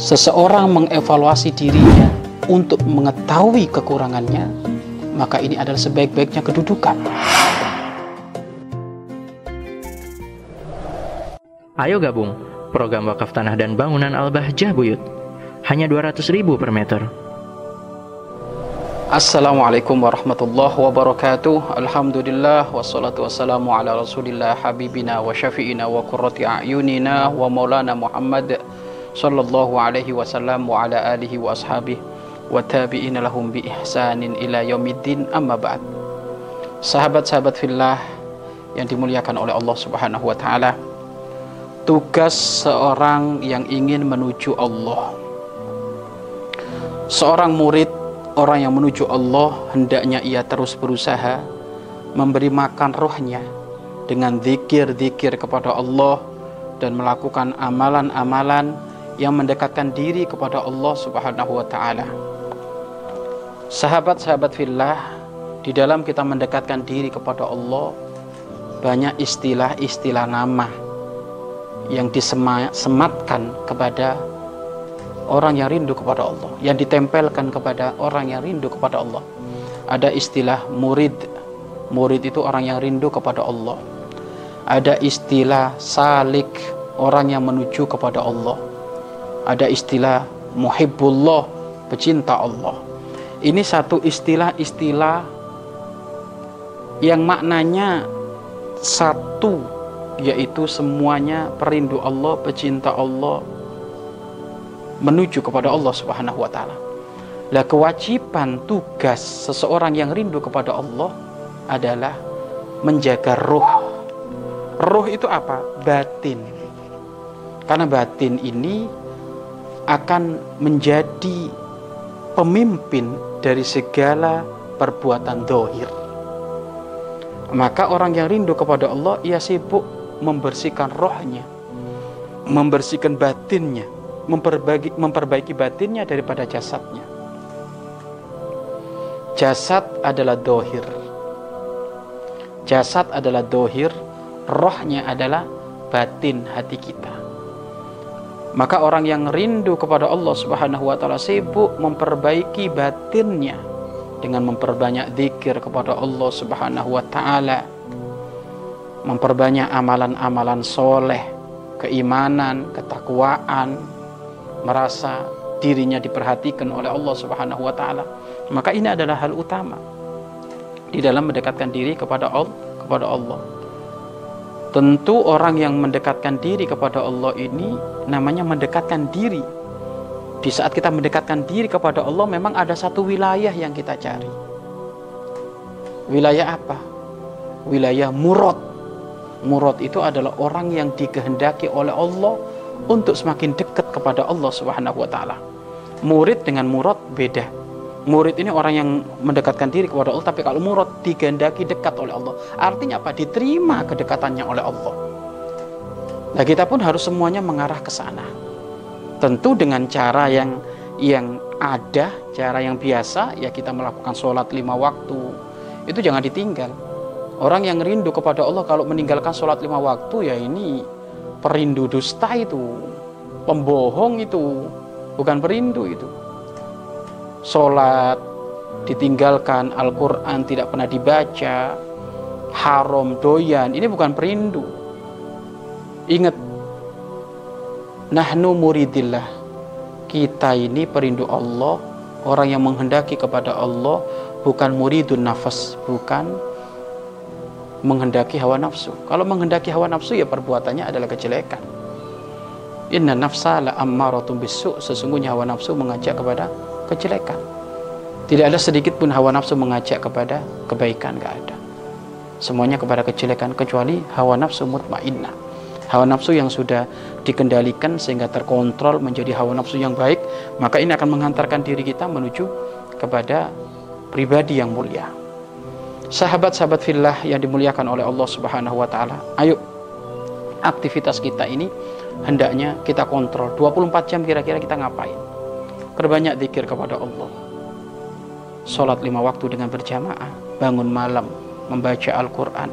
seseorang mengevaluasi dirinya untuk mengetahui kekurangannya, maka ini adalah sebaik-baiknya kedudukan. Ayo gabung program wakaf tanah dan bangunan Al-Bahjah Buyut. Hanya 200 ribu per meter. Assalamualaikum warahmatullahi wabarakatuh Alhamdulillah Wassalatu wassalamu ala rasulillah Habibina wa syafi'ina wa kurrati a'yunina Wa maulana Muhammad Sallallahu alaihi wasallam Wa ala alihi wa ashabih Wa tabi'ina lahum bi ihsanin ila yaumiddin Amma ba'd. Sahabat-sahabat fillah Yang dimuliakan oleh Allah subhanahu wa ta'ala Tugas seorang yang ingin menuju Allah. Seorang murid Orang yang menuju Allah hendaknya ia terus berusaha memberi makan rohnya dengan zikir-zikir kepada Allah dan melakukan amalan-amalan yang mendekatkan diri kepada Allah Subhanahu wa taala. Sahabat-sahabat fillah, di dalam kita mendekatkan diri kepada Allah banyak istilah-istilah nama yang disematkan kepada orang yang rindu kepada Allah, yang ditempelkan kepada orang yang rindu kepada Allah. Ada istilah murid. Murid itu orang yang rindu kepada Allah. Ada istilah salik, orang yang menuju kepada Allah. Ada istilah muhibbullah, pecinta Allah. Ini satu istilah-istilah yang maknanya satu yaitu semuanya perindu Allah, pecinta Allah, menuju kepada Allah Subhanahu wa taala. Lah kewajiban tugas seseorang yang rindu kepada Allah adalah menjaga roh. Roh itu apa? Batin. Karena batin ini akan menjadi pemimpin dari segala perbuatan dohir. Maka orang yang rindu kepada Allah, ia sibuk membersihkan rohnya, membersihkan batinnya, memperbaiki, memperbaiki batinnya daripada jasadnya. Jasad adalah dohir. Jasad adalah dohir, rohnya adalah batin hati kita. Maka orang yang rindu kepada Allah Subhanahu wa taala sibuk memperbaiki batinnya dengan memperbanyak zikir kepada Allah Subhanahu wa taala. Memperbanyak amalan-amalan soleh, keimanan, ketakwaan, merasa dirinya diperhatikan oleh Allah Subhanahu wa taala, maka ini adalah hal utama di dalam mendekatkan diri kepada Allah, kepada Allah. Tentu orang yang mendekatkan diri kepada Allah ini namanya mendekatkan diri. Di saat kita mendekatkan diri kepada Allah memang ada satu wilayah yang kita cari. Wilayah apa? Wilayah murad. Murad itu adalah orang yang dikehendaki oleh Allah untuk semakin dekat kepada Allah taala. Murid dengan murad beda. Murid ini orang yang mendekatkan diri kepada Allah, tapi kalau murad digandaki dekat oleh Allah. Artinya apa? Diterima kedekatannya oleh Allah. Nah, kita pun harus semuanya mengarah ke sana. Tentu dengan cara yang yang ada, cara yang biasa, ya kita melakukan sholat lima waktu. Itu jangan ditinggal. Orang yang rindu kepada Allah kalau meninggalkan sholat lima waktu ya ini perindu dusta itu pembohong itu bukan perindu itu sholat ditinggalkan Al-Quran tidak pernah dibaca haram doyan ini bukan perindu ingat nahnu muridillah kita ini perindu Allah orang yang menghendaki kepada Allah bukan muridun nafas bukan menghendaki hawa nafsu. Kalau menghendaki hawa nafsu ya perbuatannya adalah kejelekan. Inna nafsa la bisu. Sesungguhnya hawa nafsu mengajak kepada kejelekan. Tidak ada sedikit pun hawa nafsu mengajak kepada kebaikan, enggak ada. Semuanya kepada kejelekan kecuali hawa nafsu mutmainnah. Hawa nafsu yang sudah dikendalikan sehingga terkontrol menjadi hawa nafsu yang baik, maka ini akan menghantarkan diri kita menuju kepada pribadi yang mulia. Sahabat-sahabat fillah yang dimuliakan oleh Allah Subhanahu wa taala. Ayo aktivitas kita ini hendaknya kita kontrol 24 jam kira-kira kita ngapain. Perbanyak zikir kepada Allah. Salat lima waktu dengan berjamaah, bangun malam, membaca Al-Qur'an,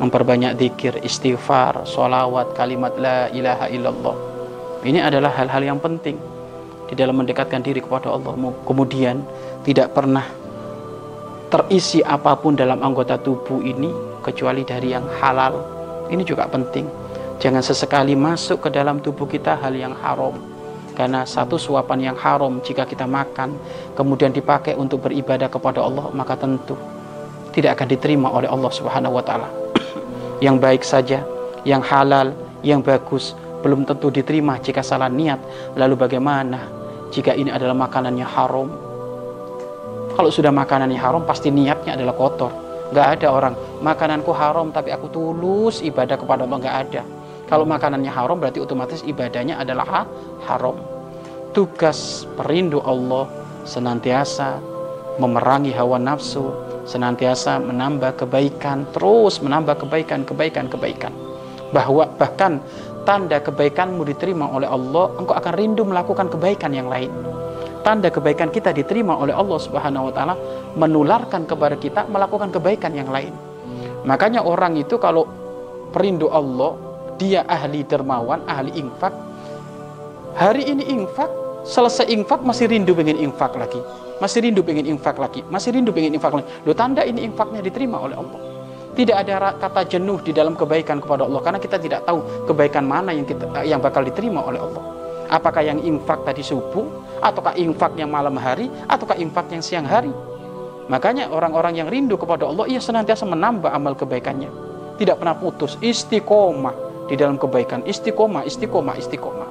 memperbanyak zikir, istighfar, solawat, kalimat la ilaha illallah. Ini adalah hal-hal yang penting di dalam mendekatkan diri kepada Allah. Kemudian tidak pernah terisi apa pun dalam anggota tubuh ini kecuali dari yang halal. Ini juga penting. Jangan sesekali masuk ke dalam tubuh kita hal yang haram. Karena satu suapan yang haram jika kita makan kemudian dipakai untuk beribadah kepada Allah maka tentu tidak akan diterima oleh Allah Subhanahu wa yang baik saja, yang halal, yang bagus belum tentu diterima jika salah niat. Lalu bagaimana jika ini adalah makanannya haram? Kalau sudah makanannya haram pasti niatnya adalah kotor. Gak ada orang makananku haram tapi aku tulus ibadah kepada Allah gak ada. Kalau makanannya haram berarti otomatis ibadahnya adalah haram. Tugas perindu Allah senantiasa memerangi hawa nafsu, senantiasa menambah kebaikan, terus menambah kebaikan, kebaikan, kebaikan. Bahwa bahkan tanda kebaikanmu diterima oleh Allah, engkau akan rindu melakukan kebaikan yang lain. Tanda kebaikan kita diterima oleh Allah Subhanahu wa taala menularkan kepada kita melakukan kebaikan yang lain. Makanya orang itu kalau perindu Allah, dia ahli dermawan, ahli infak. Hari ini infak, selesai infak masih rindu pengen infak lagi. Masih rindu pengen infak lagi, masih rindu pengen infak lagi. Lo tanda ini infaknya diterima oleh Allah. Tidak ada kata jenuh di dalam kebaikan kepada Allah karena kita tidak tahu kebaikan mana yang kita yang bakal diterima oleh Allah. Apakah yang infak tadi subuh, ataukah infak yang malam hari, ataukah infak yang siang hari? Makanya orang-orang yang rindu kepada Allah ia senantiasa menambah amal kebaikannya. Tidak pernah putus, istiqomah di dalam kebaikan. Istiqomah istiqomah istiqomah.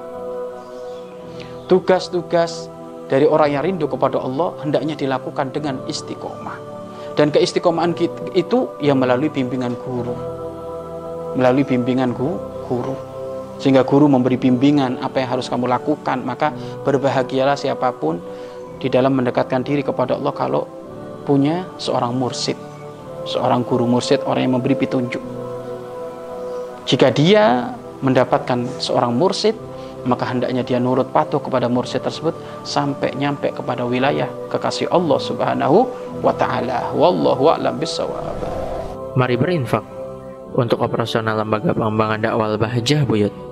Tugas-tugas dari orang yang rindu kepada Allah hendaknya dilakukan dengan istiqomah. Dan keistiqomahan itu ya melalui bimbingan guru. Melalui bimbingan guru. Sehingga guru memberi bimbingan apa yang harus kamu lakukan. Maka berbahagialah siapa pun di dalam mendekatkan diri kepada Allah kalau punya seorang mursid. Seorang guru mursid orang yang memberi petunjuk jika dia mendapatkan seorang mursid, maka hendaknya dia nurut patuh kepada mursid tersebut sampai nyampe kepada wilayah kekasih Allah Subhanahu wa taala. Wallahu a'lam bissawab. Mari berinfak untuk operasional lembaga pengembangan dakwah Bahjah Buyut.